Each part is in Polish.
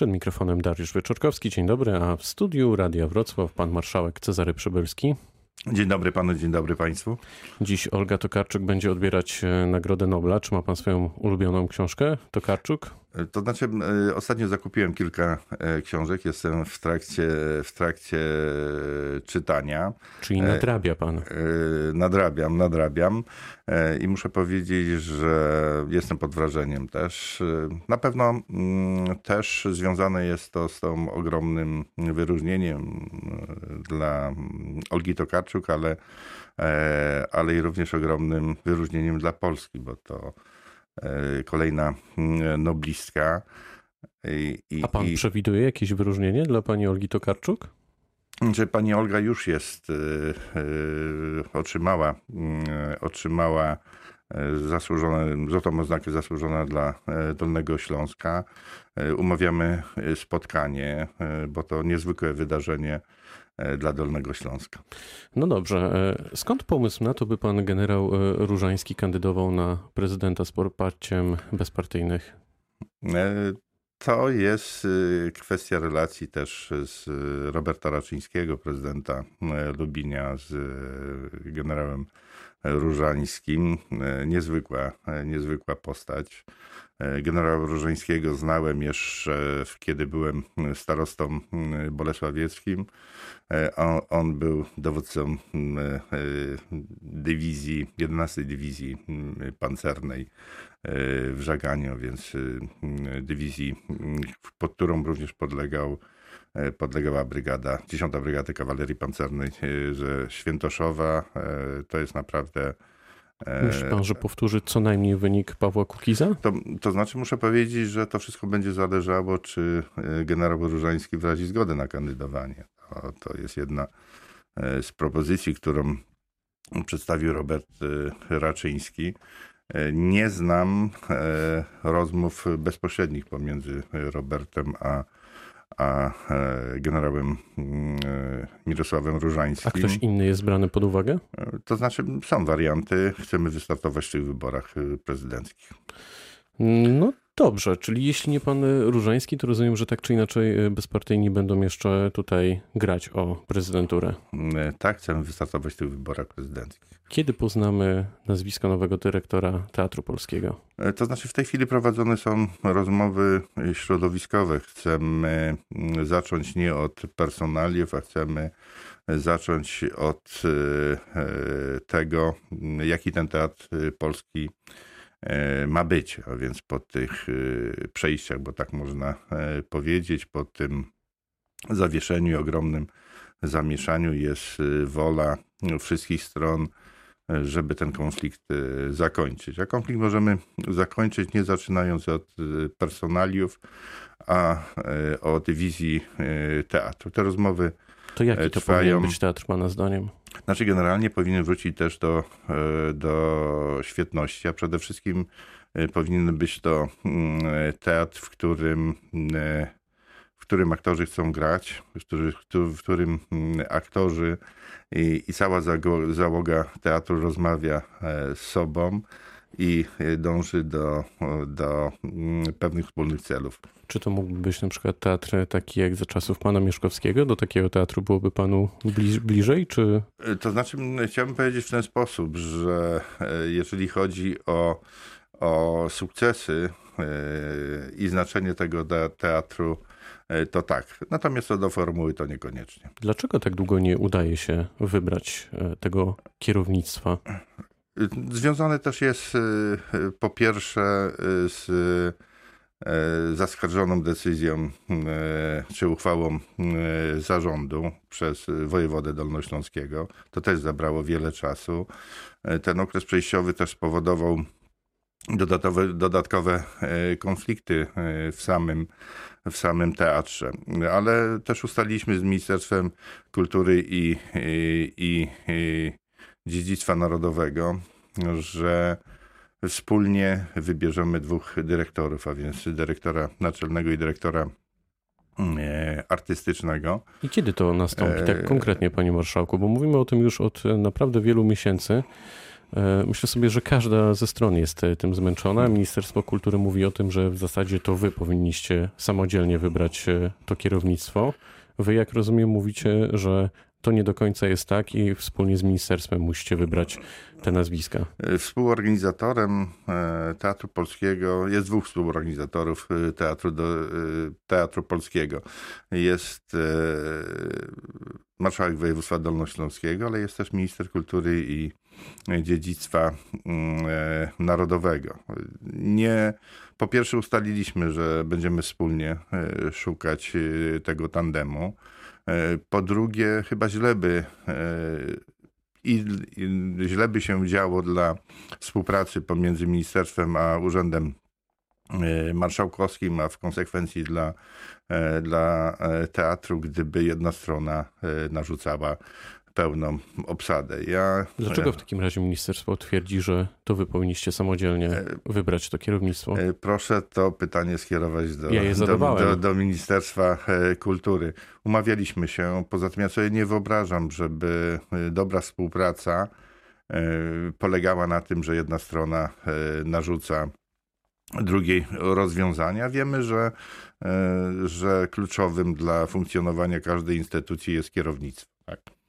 Przed mikrofonem Dariusz Wieczorkowski. Dzień dobry, a w studiu Radia Wrocław pan marszałek Cezary Przybylski. Dzień dobry panu, dzień dobry państwu. Dziś Olga Tokarczuk będzie odbierać e, Nagrodę Nobla. Czy ma pan swoją ulubioną książkę, Tokarczuk? To znaczy, e, ostatnio zakupiłem kilka e, książek, jestem w trakcie, w trakcie czytania. Czyli nadrabia pan? Nadrabiam, nadrabiam i muszę powiedzieć, że jestem pod wrażeniem też. Na pewno też związane jest to z tą ogromnym wyróżnieniem dla Olgi Tokarczuk, ale, ale i również ogromnym wyróżnieniem dla Polski, bo to E, kolejna mm, noblistka. I, A pan i, przewiduje jakieś wyróżnienie dla pani Olgi Tokarczuk? Że pani Olga już jest, e, e, otrzymała, mm, otrzymała zasłużone, złotą oznakę zasłużona dla Dolnego Śląska. Umawiamy spotkanie, bo to niezwykłe wydarzenie E, dla Dolnego Śląska. No dobrze. E, skąd pomysł na to, by pan generał e, Różański kandydował na prezydenta z poparciem bezpartyjnych? To jest kwestia relacji też z Roberta Raczyńskiego, prezydenta Lubinia, z generałem Różańskim. Niezwykła, niezwykła postać. Generała Różańskiego znałem jeszcze, kiedy byłem starostą bolesławieckim. On, on był dowódcą dywizji, 11 dywizji pancernej w Żaganiu, więc dywizji, pod którą również podlegał podlegała brygada, 10 Brygady Kawalerii Pancernej ze Świętoszowa. To jest naprawdę Myśli pan, że powtórzy co najmniej wynik Pawła Kukiza? To, to znaczy muszę powiedzieć, że to wszystko będzie zależało, czy e, generał Różański wyrazi zgodę na kandydowanie. To, to jest jedna e, z propozycji, którą przedstawił Robert e, Raczyński. Nie znam rozmów bezpośrednich pomiędzy Robertem a a e, generałem mm, e, Mirosławem Różańskim. A ktoś inny jest brany pod uwagę? E, to znaczy są warianty. Chcemy wystartować w tych wyborach prezydenckich. No dobrze, czyli jeśli nie pan Różański, to rozumiem, że tak czy inaczej bezpartyjni będą jeszcze tutaj grać o prezydenturę. Tak, chcemy wystartować w tych wyborach prezydenckich. Kiedy poznamy nazwisko nowego dyrektora Teatru Polskiego? E, to znaczy, w tej chwili prowadzone są rozmowy środowiskowe. Chcemy mm, zacząć nie od personaliów, a chcemy zacząć od e, e, tego, jaki ten teatr polski ma być. A więc po tych przejściach, bo tak można powiedzieć, po tym zawieszeniu i ogromnym zamieszaniu jest wola wszystkich stron żeby ten konflikt e, zakończyć. A konflikt możemy zakończyć nie zaczynając od e, personaliów, a e, od wizji teatru. Te rozmowy To jaki to trwają. powinien być teatr pana zdaniem? Znaczy generalnie powinien wrócić też do, do świetności, a przede wszystkim powinien być to mm, teatr, w którym w którym aktorzy chcą grać, w którym mm, aktorzy i, i cała załoga teatru rozmawia e, z sobą i e, dąży do, do mm, pewnych wspólnych celów. Czy to mógłby być na przykład teatr taki jak za czasów pana Mieszkowskiego? Do takiego teatru byłoby panu bliżej, czy? E, to znaczy, chciałbym powiedzieć w ten sposób, że jeżeli chodzi o, o sukcesy i znaczenie tego teatru E, to tak. Natomiast co do formuły, to niekoniecznie. Dlaczego tak długo nie udaje się wybrać e, tego kierownictwa? Związane też jest e, po pierwsze z zaskarżoną decyzją czy uchwałą zarządu przez wojewodę dolnośląskiego. To też zabrało wiele czasu. Ten okres przejściowy też spowodował dodatkowe, dodatkowe konflikty w samym w samym teatrze. Ale też ustaliliśmy z Ministerstwem Kultury i, i, i Dziedzictwa Narodowego, że wspólnie wybierzemy dwóch dyrektorów, a więc dyrektora naczelnego i dyrektora e, artystycznego. I kiedy to nastąpi tak e, konkretnie, panie marszałku? Bo mówimy o tym już od naprawdę wielu miesięcy. E, myślę sobie, że każda ze stron jest e, tym zmęczona. Ministerstwo Kultury mówi o tym, że w zasadzie to wy powinniście samodzielnie wybrać e, to kierownictwo. Wy, jak rozumiem, mówicie, że to nie do końca jest tak i wspólnie z ministerstwem musicie wybrać te nazwiska. Współorganizatorem Teatru Polskiego jest dwóch współorganizatorów Teatru, do, Teatru Polskiego. Jest marszałek województwa dolnośląskiego, ale jest też minister kultury i dziedzictwa mm, e, narodowego. Nie, po pierwsze ustaliliśmy, że będziemy wspólnie e, szukać e, tego tandemu. Po drugie, chyba źle by i, i źle by się działo dla współpracy pomiędzy ministerstwem a urzędem marszałkowskim, a w konsekwencji dla, dla teatru, gdyby jedna strona narzucała pełną obsadę. Ja, Dlaczego w takim razie ministerstwo twierdzi, że to wy powinniście samodzielnie e, wybrać to kierownictwo? E, proszę to pytanie skierować do, ja do, do, do, Ministerstwa e, Kultury. Umawialiśmy się, poza tym ja sobie nie wyobrażam, żeby dobra współpraca polegała na tym, że jedna strona narzuca drugiej rozwiązania. Wiemy, że, że kluczowym dla funkcjonowania każdej instytucji jest kierownictwo. Tak.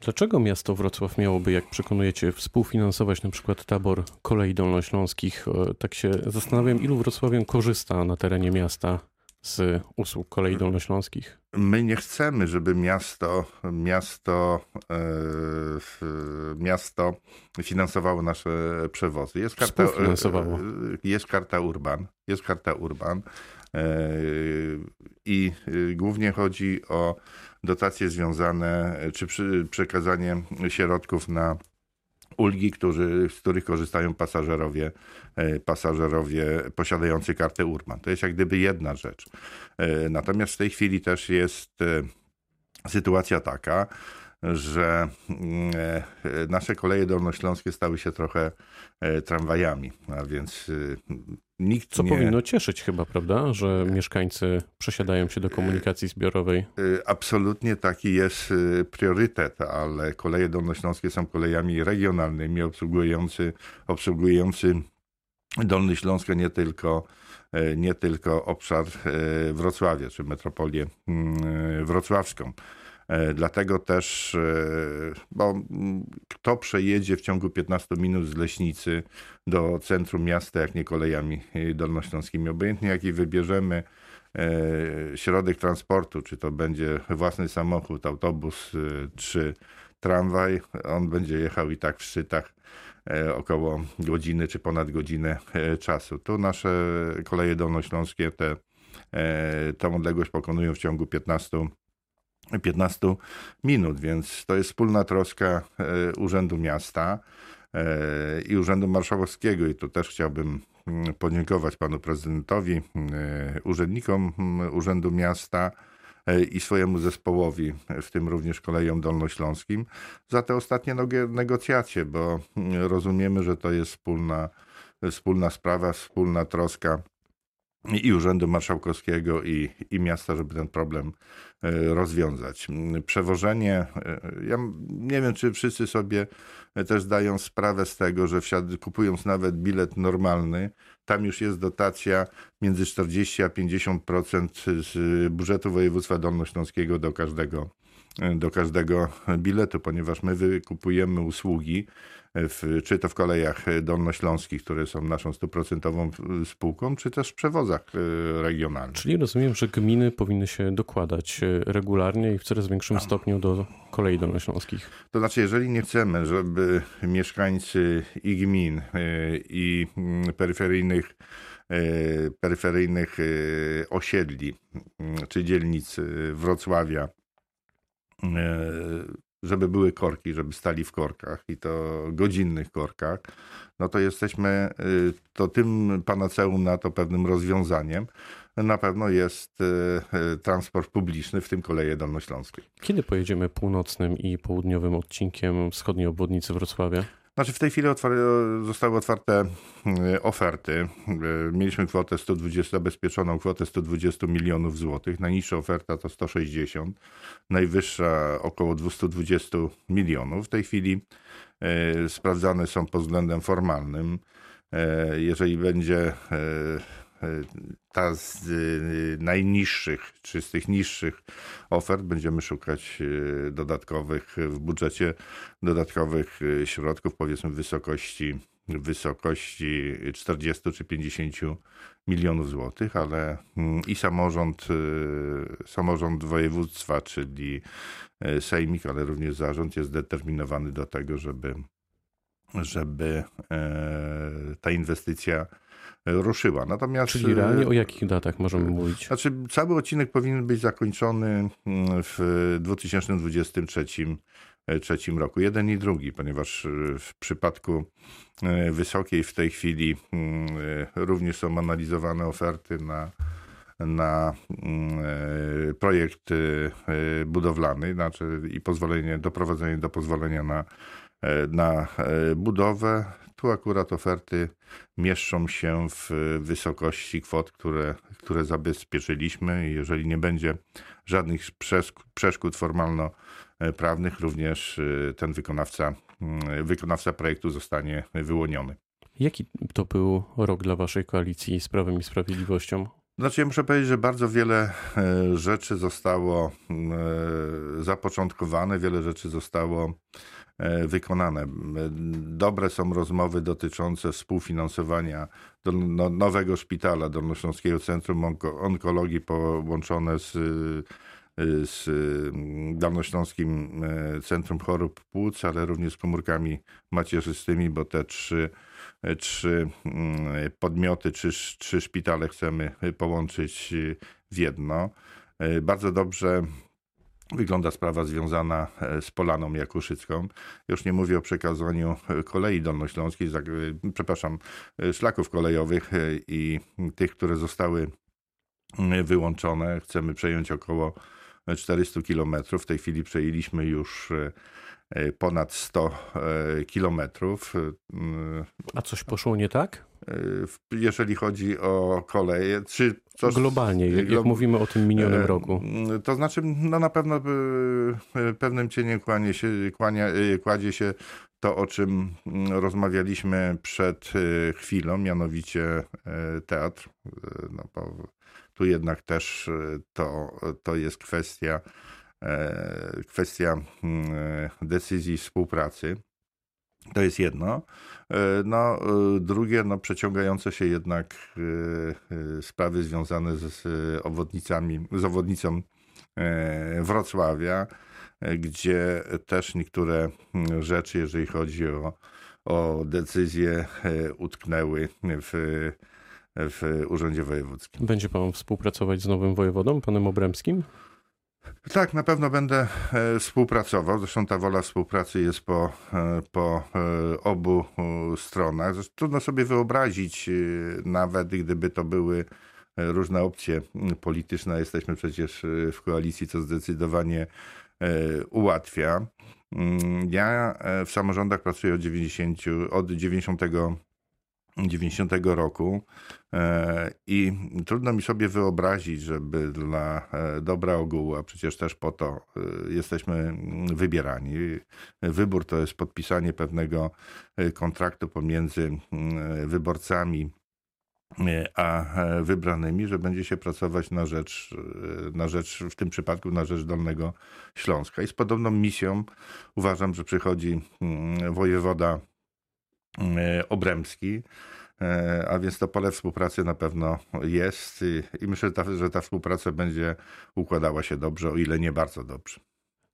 Dlaczego miasto Wrocław miałoby, jak przekonujecie, współfinansować na przykład tabor kolei dolnośląskich? Tak się zastanawiam, ilu wrocławian korzysta na terenie miasta z usług kolei dolnośląskich? My nie chcemy, żeby miasto, miasto, e, miasto finansowało nasze przewozy. Jest karta, e, jest karta Urban. Jest karta Urban. E, I głównie chodzi o dotacje związane, czy przekazanie środków na ulgi, którzy, z których korzystają pasażerowie, e, pasażerowie posiadający kartę Urban. To jest jak gdyby jedna rzecz. E, natomiast w tej chwili też jest e, sytuacja taka, że mm, nasze koleje dolnośląskie stały się trochę tramwajami, a więc Nikt Co nie... powinno cieszyć chyba, prawda, że mieszkańcy przesiadają się do komunikacji zbiorowej? Y, absolutnie taki jest y, priorytet, ale koleje dolnośląskie są kolejami regionalnymi, obsługujący, obsługujący Dolny Śląsk, nie tylko, y, nie tylko obszar Wrocławia, czy metropolię mm, wrocławską. E, dlatego też, e, bo kto przejedzie w ciągu 15 minut z Leśnicy do centrum miasta, jak nie kolejami dolnośląskimi, obojętnie jaki wybierzemy e, środek transportu, czy to będzie własny samochód, autobus, czy tramwaj, on będzie jechał i tak w szczytach około godziny czy ponad godzinę czasu. Tu nasze koleje dolnośląskie te, tę odległość pokonują w ciągu 15 minut 15 minut, więc to jest wspólna troska e, Urzędu Miasta e, i Urzędu Marszałkowskiego. I tu też chciałbym mm, podziękować panu prezydentowi, e, urzędnikom mm, Urzędu Miasta i swojemu zespołowi, w tym również kolejom dolnośląskim, za te ostatnie negocjacje, bo mm, rozumiemy, że to jest wspólna, wspólna sprawa, wspólna troska i Urzędu Marszałkowskiego i, i miasta, żeby ten problem e, rozwiązać. Przewożenie, e, ja nie wiem, czy wszyscy sobie też zdają sprawę z tego, że wsiad, kupując nawet bilet normalny, tam już jest dotacja między 40 a 50% z budżetu województwa dolnośląskiego do każdego, do każdego biletu, ponieważ my wykupujemy usługi w, czy to w kolejach dolnośląskich, które są naszą stuprocentową spółką, czy też w przewozach e, regionalnych. Czyli rozumiem, że gminy powinny się dokładać e, regularnie i w coraz większym stopniu do kolei dolnośląskich. To znaczy, jeżeli nie chcemy, żeby mieszkańcy i gmin, e, i mm, peryferyjnych peryferyjnych osiedli mm, czy dzielnic Wrocławia żeby były korki, żeby stali w korkach i to godzinnych korkach, no to jesteśmy, y, to tym panaceum na to pewnym rozwiązaniem na pewno jest y, transport publiczny, w tym koleje dolnośląskie. Kiedy pojedziemy północnym i południowym odcinkiem wschodniej obwodnicy Wrocławia? Znaczy w tej chwili zostały otwarte e, oferty. Mieliśmy kwotę 120, zabezpieczoną kwotę 120 milionów złotych. Najniższa oferta to 160, najwyższa około 220 milionów. W tej chwili sprawdzane są pod względem formalnym. Jeżeli będzie ta z y, najniższych, czy z tych niższych ofert będziemy szukać y, dodatkowych w budżecie, dodatkowych y, środków, powiedzmy w wysokości, wysokości 40 czy 50 milionów złotych, ale mm, i samorząd, samorząd województwa, czyli sejmik, ale również zarząd jest zdeterminowany do tego, żeby, żeby e, ta inwestycja ruszyła. Natomiast, Czyli realnie o jakich datach możemy mówić? Znaczy, cały odcinek powinien być zakończony mm, w 2023 trzecim roku. Jeden i drugi, ponieważ w przypadku e, wysokiej w tej chwili mm, również są analizowane oferty na, na mm, e, projekt e, budowlany znaczy i pozwolenie, doprowadzenie do pozwolenia na, na budowę. Tu akurat oferty mieszczą się w wysokości kwot, które, które zabezpieczyliśmy. Jeżeli nie będzie żadnych przeszkód formalno-prawnych, również y, ten wykonawca, y, wykonawca projektu zostanie wyłoniony. Jaki to był rok dla Waszej koalicji z Prawem i Sprawiedliwością? Znaczy, ja muszę powiedzieć, że bardzo wiele e, rzeczy zostało e, zapoczątkowane, wiele rzeczy zostało wykonane. Dobre są rozmowy dotyczące współfinansowania do no, nowego szpitala Dolnośląskiego Centrum Onkologii połączone z z Dolnośląskim e, Centrum Chorób Płuc, ale również z komórkami macierzystymi, bo te trzy, e, trzy mm, podmioty, trzy, trzy szpitale chcemy połączyć w jedno. Bardzo dobrze wygląda sprawa związana e, z Polaną Jakuszycką. Już nie mówię o przekazaniu e, kolei dolnośląskiej, e, przepraszam, szlaków kolejowych i tych, które zostały wyłączone. Chcemy przejąć około 400 kilometrów. W tej chwili przejęliśmy już ponad 100 kilometrów. A coś poszło nie tak? Jeżeli chodzi o koleje. Czy coś, Globalnie, jak, jak mówimy o tym minionym e, roku. To znaczy, no na pewno e, pewnym cieniem kłanie się, kłania, e, kładzie się to, o czym rozmawialiśmy przed chwilą, mianowicie teatr. No bo tu jednak też to, to jest kwestia, kwestia decyzji współpracy. To jest jedno. E, no, e, drugie, no, przeciągające się jednak e, sprawy związane z obwodnicami, z obwodnicą Wrocławia, gdzie też niektóre mm, rzeczy, jeżeli chodzi o, o decyzje, utknęły w, w Urzędzie Wojewódzkim. Będzie pan współpracować z nowym wojewodą, panem Obremskim? Tak, na pewno będę e, współpracował. Zresztą ta wola współpracy jest po, e, po e, obu stronach. Zresztą trudno sobie wyobrazić, nawet gdyby to były różne opcje polityczne. Jesteśmy przecież w koalicji, co zdecydowanie ułatwia. Mm, ja w samorządach pracuję od 90, od 90 90 roku e, i trudno mi sobie wyobrazić, żeby dla e, dobra ogółu, a przecież też po to e, jesteśmy wybierani. Wybór to jest podpisanie pewnego kontraktu pomiędzy wyborcami a wybranymi, że będzie się pracować na rzecz, na rzecz, w tym przypadku na rzecz Dolnego Śląska. I z podobną misją uważam, że przychodzi wojewoda Obremski. E, a więc to pole współpracy na pewno jest i myślę, że ta współpraca będzie układała się dobrze, o ile nie bardzo dobrze.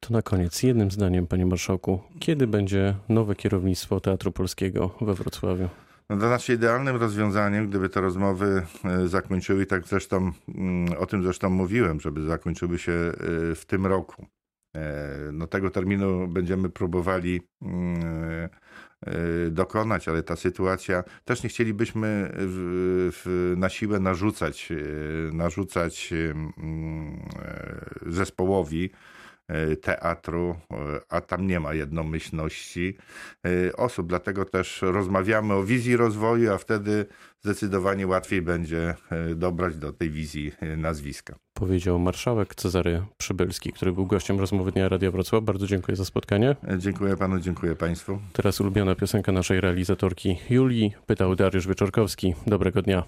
To na koniec, jednym zdaniem, panie marszałku, kiedy będzie nowe kierownictwo Teatru Polskiego we Wrocławiu? No to znaczy idealnym rozwiązaniem, gdyby te rozmowy e, zakończyły, tak zresztą mm, o tym zresztą mówiłem, żeby zakończyły się w tym roku. No tego terminu będziemy próbowali mm, E, dokonać, ale ta sytuacja też nie chcielibyśmy w, w, na siłę narzucać, e, narzucać mm, e, zespołowi teatru, a tam nie ma jednomyślności osób. Dlatego też rozmawiamy o wizji rozwoju, a wtedy zdecydowanie łatwiej będzie dobrać do tej wizji nazwiska. Powiedział marszałek Cezary Przybylski, który był gościem rozmowy Dnia Radia Wrocław. Bardzo dziękuję za spotkanie. Dziękuję panu, dziękuję państwu. Teraz ulubiona piosenka naszej realizatorki Julii. Pytał Dariusz Wieczorkowski. Dobrego dnia.